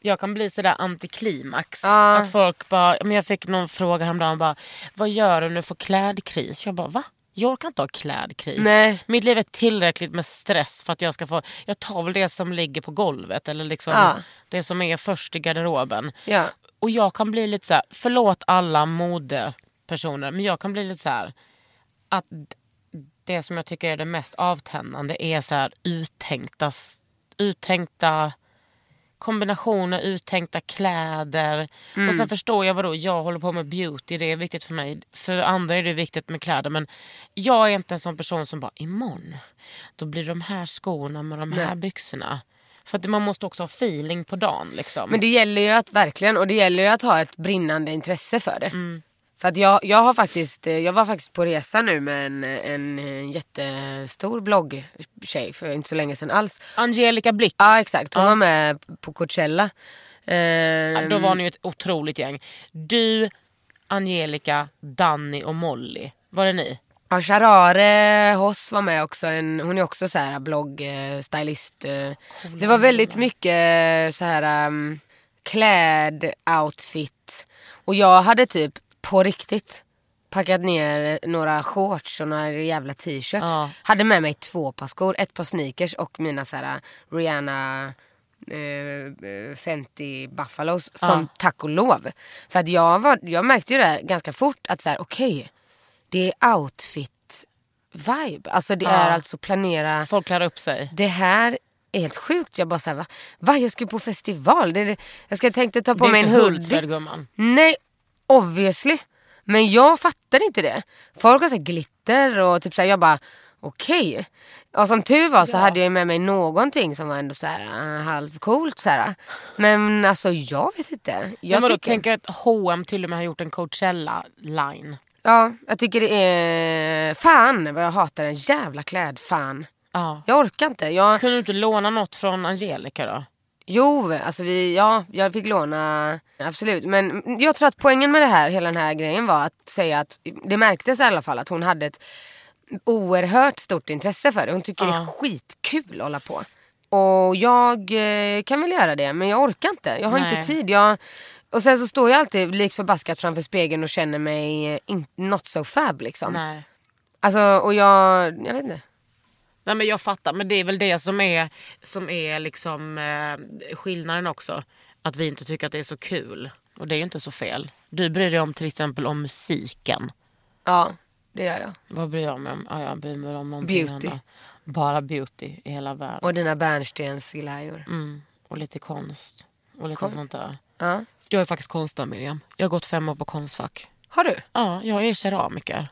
Jag kan bli sådär antiklimax. Ja. Att folk bara, men jag fick någon fråga häromdagen bara, vad gör du när du får klädkris? Jag bara, va? Jag orkar inte ha klädkris. Nej. Mitt liv är tillräckligt med stress för att jag ska få... Jag tar väl det som ligger på golvet eller liksom Ja. det som är först i garderoben. Ja. Och jag kan bli lite så här, förlåt alla modepersoner, men jag kan bli lite så här att det som jag tycker är det mest avtändande är så här uttänkta, uttänkta kombinationer, uttänkta kläder. Och sen förstår jag vadå, jag håller på med beauty, det är viktigt för mig. För andra är det viktigt med kläder men jag är inte en sån person som bara imorgon, då blir det de här skorna med de här byxorna. För att man måste också ha feeling på dagen. Liksom. Men det gäller ju att verkligen, och det gäller ju att ha ett brinnande intresse för det. Mm. För att jag, jag har faktiskt, eh, jag var faktiskt på resa nu med en, en, en jättestor bloggtjej för inte så länge sedan alls. Angelica Blick, Ja exakt, hon var med på Coachella. Eh, Ja, då var ni ju ett otroligt gäng. Du, Angelica, Danny och Molly. Var det ni? Ja, Sharare Hoss var med också. En, hyn är också så här blogg, eh. Eh. Det var väldigt mycket eh, så här um, kläd, outfit. Och jag hade typ på riktigt packat ner några shorts och några jävla t-shirts. Ja. Hade med mig två par skor, ett par sneakers och mina så här Rihanna eh, eh, Fenty Buffalos som tack och lov. För att jag, var, jag märkte ju det ganska fort att så här okej det är outfit vibe. Alltså det är alltså planera. Folk klär upp sig. Det här är helt sjukt. Jag bara såhär, va? va? Jag ska på festival. Det är, det- jag ska tänkte ta på det är mig en inte hoodie. Hultsfred gumman. Nej, obviously. Men jag fattar inte det. Folk har så glitter och typ såhär, jag bara okej. Och som tur var så hade jag med mig någonting som var ändå så här uh, halvcoolt så här. Men alltså jag vet inte. Jag tycker, tänk att H&M till och med har gjort en Coachella-line. ja, jag tycker det är... Fan vad jag hatar en jävla kläd. Fan. Ja. Jag orkar inte. Jag, Kunde du inte låna något från Angelica då? Jo, alltså vi, ja, jag fick låna, absolut. Men jag tror att poängen med det här, hela den här grejen var att säga att det märktes i alla fall att hon hade ett oerhört stort intresse för det. Hon tycker det är skitkul att hålla på. Och jag eh, kan väl göra det men jag orkar inte. Jag har Nej. inte tid. Jag, och sen så står jag alltid likt förbaskat framför spegeln och känner mig eh, in, not so fab liksom. Nej. Alltså och jag, jag vet inte. Nej men jag fattar, men det är väl det som är, som är liksom eh, skillnaden också. Att vi inte tycker att det är så kul. Och det är ju inte så fel. Du bryr dig om till exempel om musiken. Ja, det gör jag. Vad bryr jag mig om? Ja, jag bryr mig om någonting Beauty. annat. Bara beauty i hela världen. Och dina bärnstensglajjor. Mm. Och lite konst. Och lite sånt där. Ja. Jag är faktiskt konstnär Miriam. Jag har gått fem år på Konstfack. Har du? Ja, jag är keramiker.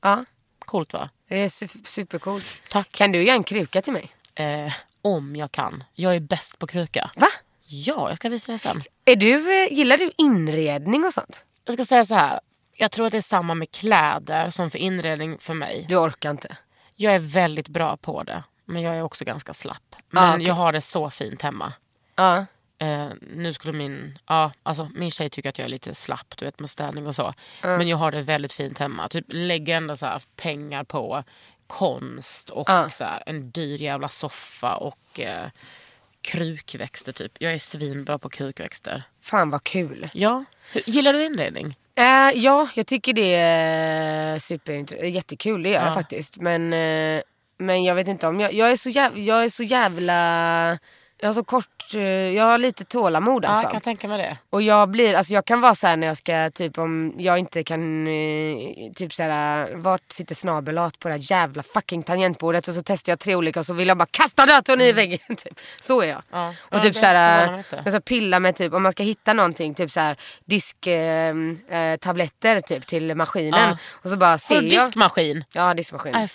Ja. Coolt va? Det är su- supercoolt. Tack. Kan du göra en kruka till mig? Eh, om jag kan. Jag är bäst på kruka. Va? Ja, jag ska visa dig sen. Är du, eh, gillar du inredning och sånt? Jag ska säga så här. Jag tror att det är samma med kläder som för inredning för mig. Du orkar inte. Jag är väldigt bra på det. Men jag är också ganska slapp. Men Ah, okej. jag har det så fint hemma. Ja. Eh, nu skulle min, ja, alltså, min tjej tycker att jag är lite slapp du vet, med städning och så. Men jag har det väldigt fint hemma. Typ, lägger ändå så här pengar på konst och Ja. så här, en dyr jävla soffa och eh, krukväxter typ. Jag är svinbra på krukväxter. Fan vad kul. Ja. Gillar du inredning? Eh, ja, jag tycker det är super, jättekul. Det gör jag Ja. faktiskt. Men, eh, men jag vet inte om jag, jag, är så jävla, jag är så jävla... Jag har så kort, eh, jag har lite tålamod Ja, alltså. jag kan tänka mig det. Och jag blir, alltså jag kan vara så här när jag ska, typ om jag inte kan, eh, typ så här, vart sitter snabelat på det här jävla fucking tangentbordet och så testar jag tre olika och så vill jag bara kasta datorn i väggen. Typ. Så är jag. Ja. Och Ja, typ så här, jag ska pilla med typ, om man ska hitta någonting, typ så här disktabletter eh, tabletter typ till maskinen. Ja. Och så bara ser du jag. diskmaskin? Ja diskmaskin. Äh,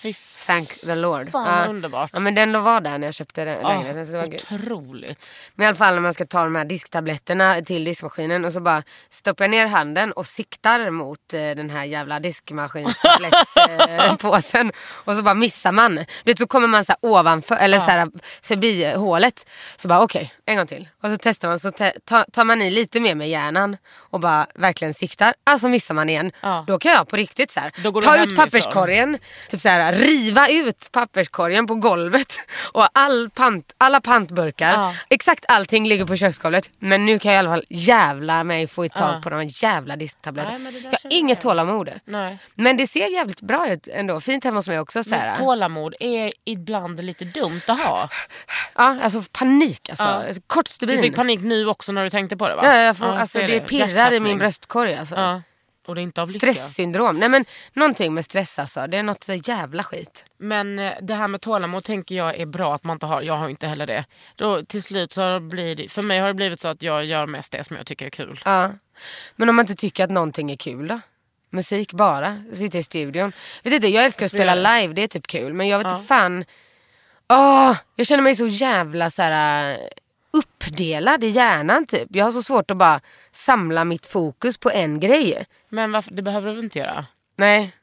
Thank the Lord. fan ja. underbart. Ja men den var där när jag köpte den Ja, lägenheten. Otroligt. Men i alla fall när man ska ta de här disktabletterna till diskmaskinen och så bara stoppar jag ner handen och siktar mot eh, den här jävla diskmaskinstablettspåsen. och så bara missar man. Du vet, så kommer man så ovanför, eller så här förbi hålet. Så bara okej, en gång till. Och så testar man, så te- ta- tar man i lite mer med hjärnan och bara verkligen siktar. Alltså missar man igen. Ja. Då kan jag på riktigt så här, ta ut papperskorgen, typ så här, riva ut papperskorgen på golvet och all pant, alla pantburkar tallrikar. Ja. Exakt allting ligger på köksgolvet. Men nu kan jag i alla fall jävla mig få tag Ja. på de jävla disktabletterna. Det Jag har inget jag. tålamod. Nej. Men det ser jävligt bra ut ändå. Fint hemma hos mig också. Så här. Men tålamod är ibland lite dumt att ha. Ja, alltså panik alltså. Ja. Kort Du stubin. fick panik nu också när du tänkte på det va? Ja, jag får, Ja, alltså, ser det pirrar i min bröstkorg alltså. Ja. Och det är inte av lycka. Stresssyndrom. Nej men någonting med stress alltså. Det är något så jävla skit. Men eh, det här med tålamod tänker jag är bra att man inte har. Jag har inte heller det. Då, till slut så blir det, för mig har det blivit så att jag gör mest det som jag tycker är kul. Ja. Men om man inte tycker att någonting är kul då? Musik bara, sitta i studion. Vet inte, jag älskar att spela live, det är typ kul. Men jag vet Ja. inte fan. Åh, jag känner mig så jävla så här, äh, uppdelad i hjärnan typ. Jag har så svårt att bara samla mitt fokus på en grej. Men varför, det behöver du inte göra. Nej.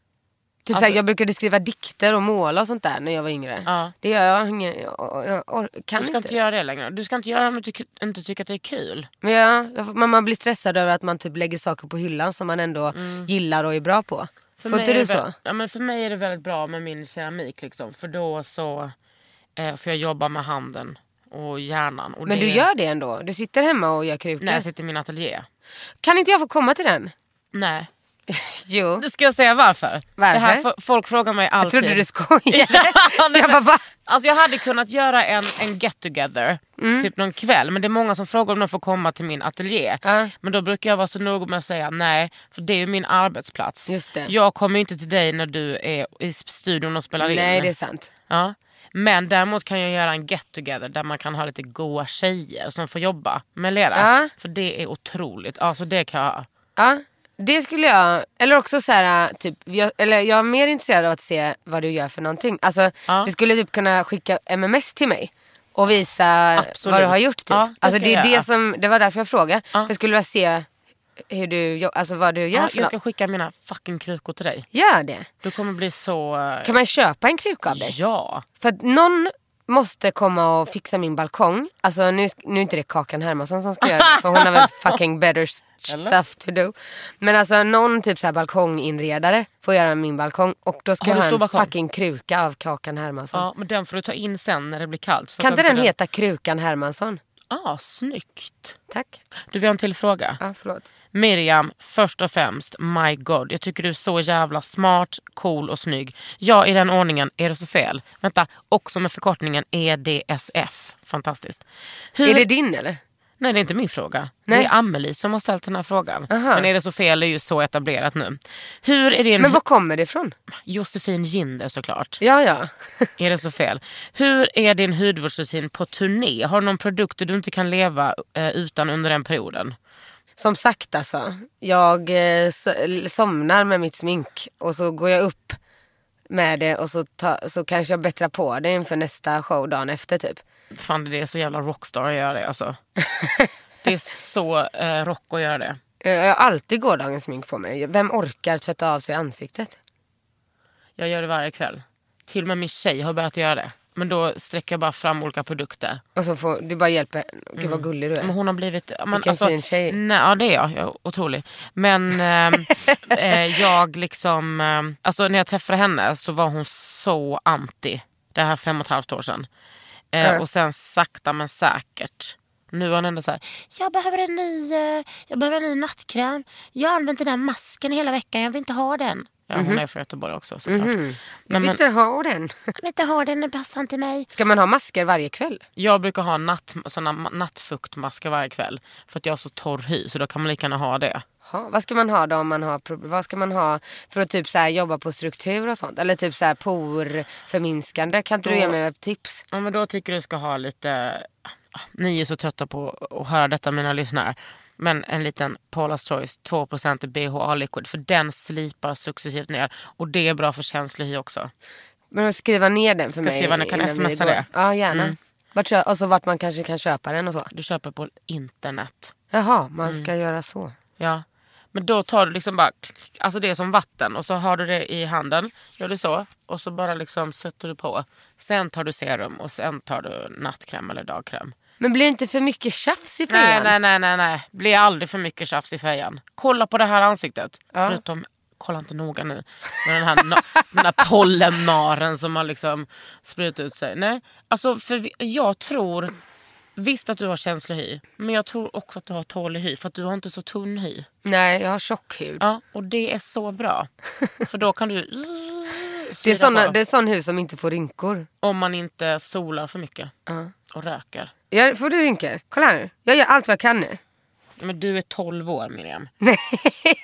Typ Alltså- såhär, jag brukade skriva dikter och måla och sånt där när jag var yngre. Ja. Det gör jag, ingen, jag, jag, jag kan Du ska inte. inte göra det längre. Du ska inte göra det om du inte tycker att det är kul. Men ja, man, man blir stressad över att man typ lägger saker på hyllan som man ändå gillar och är bra på. Mm. För Får inte du så? väl- Ja, men för mig är det väldigt bra med min keramik. Liksom, för då så eh, får jag jobba med handen och hjärnan. Och Men det du gör det ändå? Du sitter hemma och gör krukor? När jag sitter i min ateljé. Kan inte jag få komma till den? Nej. Jo. Nu ska jag säga varför. Varför? Det här, folk frågar mig Jag alltid. trodde du skojade. Ja, nej, jag bara, va? Alltså jag hade kunnat göra en, en get together, Mm. typ någon kväll. Men det är många som frågar om de får komma till min ateljé. Ja. Men då brukar jag vara så noga med att säga nej, för det är ju min arbetsplats. Just det. Jag kommer ju inte till dig när du är i studion och spelar in. Nej det är sant. Ja. Men däremot kan jag göra en get together där man kan ha lite goa tjejer som får jobba med lera. Ja. För det är otroligt. Alltså det kan jag... Ja, det skulle jag, eller också så här, typ, jag, eller jag är mer intresserad av att se vad du gör för någonting. Alltså Ja. du skulle typ kunna skicka MMS till mig och visa Absolut. vad du har gjort typ. Ja, det alltså det är det som, det var därför jag frågade. Ja. Jag skulle vilja se hur du, alltså vad du gör Ja, för jag ska något. skicka mina fucking krukor till dig. Gör det. Du kommer bli så... Kan man köpa en kruka av dig? Ja. För att någon måste komma och fixa min balkong. Alltså nu, nu är inte det Kakan Hermansson som ska göra det för hon har väl fucking better stuff to do. Men alltså någon typ så här balkonginredare får göra min balkong och då ska jag ha en balkong? fucking kruka av Kakan Hermansson. ja, men den får du ta in sen när det blir kallt. Så kan inte den den- heta Krukan Hermansson? Ah, snyggt. Tack. Du, vi har en till fråga. Ja, förlåt. Miriam, först och främst, my god. Jag tycker du är så jävla smart, cool och snygg. Ja, i den ordningen. Är det så fel? Vänta, också med förkortningen EDSF. Fantastiskt. Hur... Är det din eller? Nej, det är inte min fråga. Nej. Det är Amelie som har ställt den här frågan. Aha. Men är det så fel är ju så etablerat nu. Hur är din... Men var kommer det ifrån? Josefin Ginder såklart. Ja, ja. Är det så fel? Hur är din hudvårdsrutin på turné? Har du någon produkt du inte kan leva eh, utan under den perioden? Som sagt alltså. Jag eh, so- somnar med mitt smink och så går jag upp med det och så, ta, så kanske jag bättrar på det inför nästa show dagen efter typ. Fan det är så jävla rockstar att göra det alltså. det är så eh, rock att göra det. Jag har alltid gårdagens smink på mig. Vem orkar tvätta av sig ansiktet? Jag gör det varje kväll. Till och med min tjej har börjat göra det. Men då sträcker jag bara fram olika produkter. Och så får du bara hjälper. Gud vad gullig du är. Men hon har blivit... Men, Vilken alltså, fin tjej. Nej, ja det är jag. jag är otrolig. Men ehm, eh, jag liksom... ehm, alltså när jag träffade henne så var hon så anti. Det här fem och ett halvt år sedan. Eh, Ja. Och sen sakta men säkert. Nu är hon ändå så här, jag behöver en ny, eh, jag behöver en ny nattkräm. Jag har använt den där masken hela veckan, jag vill inte ha den. Ja, Hon är från Göteborg också såklart. Mhm. Jag Men, vill inte ha den. jag vill inte ha den, den passar inte mig. Ska man ha masker varje kväll? Jag brukar ha natt, såna ma- nattfuktmasker varje kväll. För att jag har så torr hy så då kan man lika gärna ha det. Ha, vad ska man ha då om man har? Vad ska man ha för att typ så här jobba på struktur och sånt? Eller typ så här porförminskande? Kan inte du Då- ge mig ett tips? Ja, men då tycker du ska ha lite... ah, Ni är så trötta på att höra detta mina lyssnare. Men en liten Paula's Choice 2% BHA liquid. För den slipar successivt ner. Och det är bra för känslig hy också. Men skriva ner den för Ska mig. skriva kan smsa det? Ja gärna. Mm. Vart, kö- och så vart man kanske kan köpa den och så. Du köper på internet. Jaha, man Mm. ska göra så. Ja. Men då tar du liksom bara, alltså det är som vatten och så har du det i handen. Gör du så och så bara liksom sätter du på. Sen tar du serum och sen tar du nattkräm eller dagkräm. Men blir det inte för mycket tjafs i fejan? nej, nej, nej, nej. Blir aldrig för mycket tjafs i fejan. Kolla på det här ansiktet. Ja. Förutom, kolla inte noga nu, med den här, den här pollennaren som har liksom sprutat ut sig. Nej, alltså för jag tror Visst att du har känslig hy, men jag tror också att du har tålig hy för att du har inte så tunn hy. Nej, jag har tjock hud. Ja, och det är så bra. För då kan du uh, Det är, såna, det är sån hud som inte får rynkor. Om man inte solar för mycket och röker. Jag, får du rynkor? Kolla här nu. Jag gör allt vad jag kan nu. Men du är 12 år Miriam. Nej.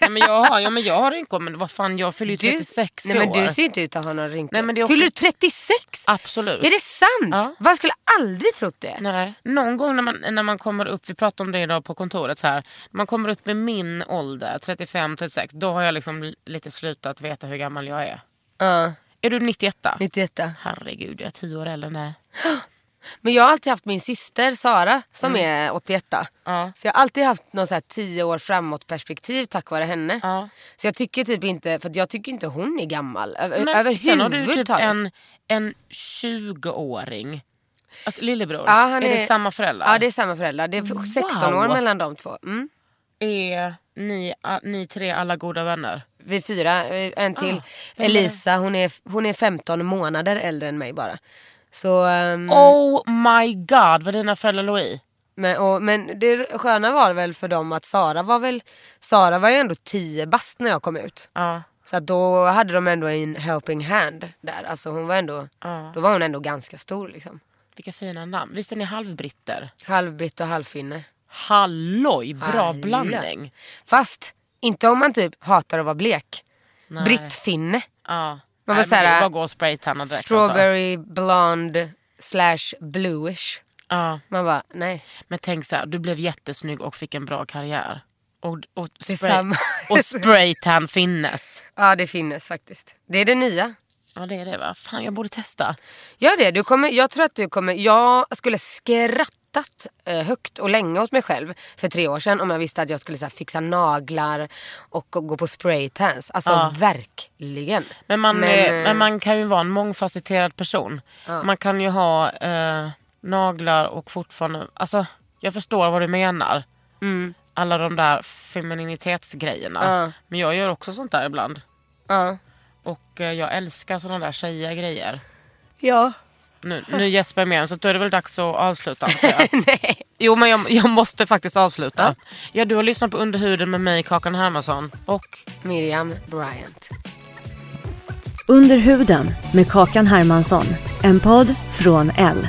men jag har, ja, men jag har rynkor men vad fan jag fyller ju 36 nej, men år. du ser inte ut att ha några rynkor. Nej, men det är också- Fyller du 36? Absolut. Är det sant? Ja. Vad skulle aldrig trott det? Nej. Någon gång när man, när man kommer upp, vi pratade om det idag på kontoret här. När man kommer upp i min ålder, 35-36, då har jag liksom lite slutat veta hur gammal jag är. Ja, Är du 91? 91. Herregud, jag är 10 år äldre än dig. Men jag har alltid haft min syster Sara som Mm. är 88. Ja. Så jag har alltid haft någon så här 10 år framåt perspektiv tack vare henne. Ja. Så jag tycker typ inte, för jag tycker inte hon är gammal ö- Men sen har du typ överhuvudtaget. en, en 20-åring. Att, lillebror. Ja, han är, är- det samma föräldrar? Ja det är samma föräldrar. Det är 16 år mellan de två. Mm. Är ni, ni tre alla goda vänner? Vi fyra, eh, en till. Ah, Elisa hon är, hon är 15 månader äldre än mig bara. Så, ehm, Oh my god vad dina föräldrar låg i. men, och, men det sköna var väl för dem att Sara var väl, Sara var ju ändå 10 bast när jag kom ut. Ja. Så då hade de ändå en helping hand där. Alltså hon var ändå, Ja. då var hon ändå ganska stor liksom. Vilka fina namn. Visst är ni halvbritter? Halvbritt och halvfinne. Halloj, bra Hallå. blandning. Fast inte om man typ hatar att vara blek. Nej. Brittfinne. Ja. Man var såhär, bara gå och spraytanna direkt. Strawberry blonde slash bluish. Alltså. Ja. Man bara nej. Men tänk så här, du blev jättesnygg och fick en bra karriär. Och, och, spray, och spraytan finnes. Ja det finns faktiskt. Det är det nya. Ja det är det va? Fan jag borde testa. Gör det. Du kommer, jag tror att du kommer... Jag skulle skrattat eh, högt och länge åt mig själv för tre år sedan om jag visste att jag skulle så här, fixa naglar och, gå på spraytans. Alltså Ja. verkligen. Men man, Men, eh, eh, men man kan ju vara en mångfacetterad person. Man kan ju ha eh, naglar och fortfarande... Alltså, jag förstår vad du menar. Alla de där femininitetsgrejerna. Ja. Men jag gör också sånt där ibland. Ja. Och eh, jag älskar såna där tjejiga grejer. Ja. Nu, nu gäspar jag mer så då är det väl dags att avsluta. Nej. Jo men jag, jag måste faktiskt avsluta. Ja. du har lyssnat på Underhuden med mig Kakan Hermansson. Och Miriam Bryant. Under huden med Kakan Hermansson. En podd från L.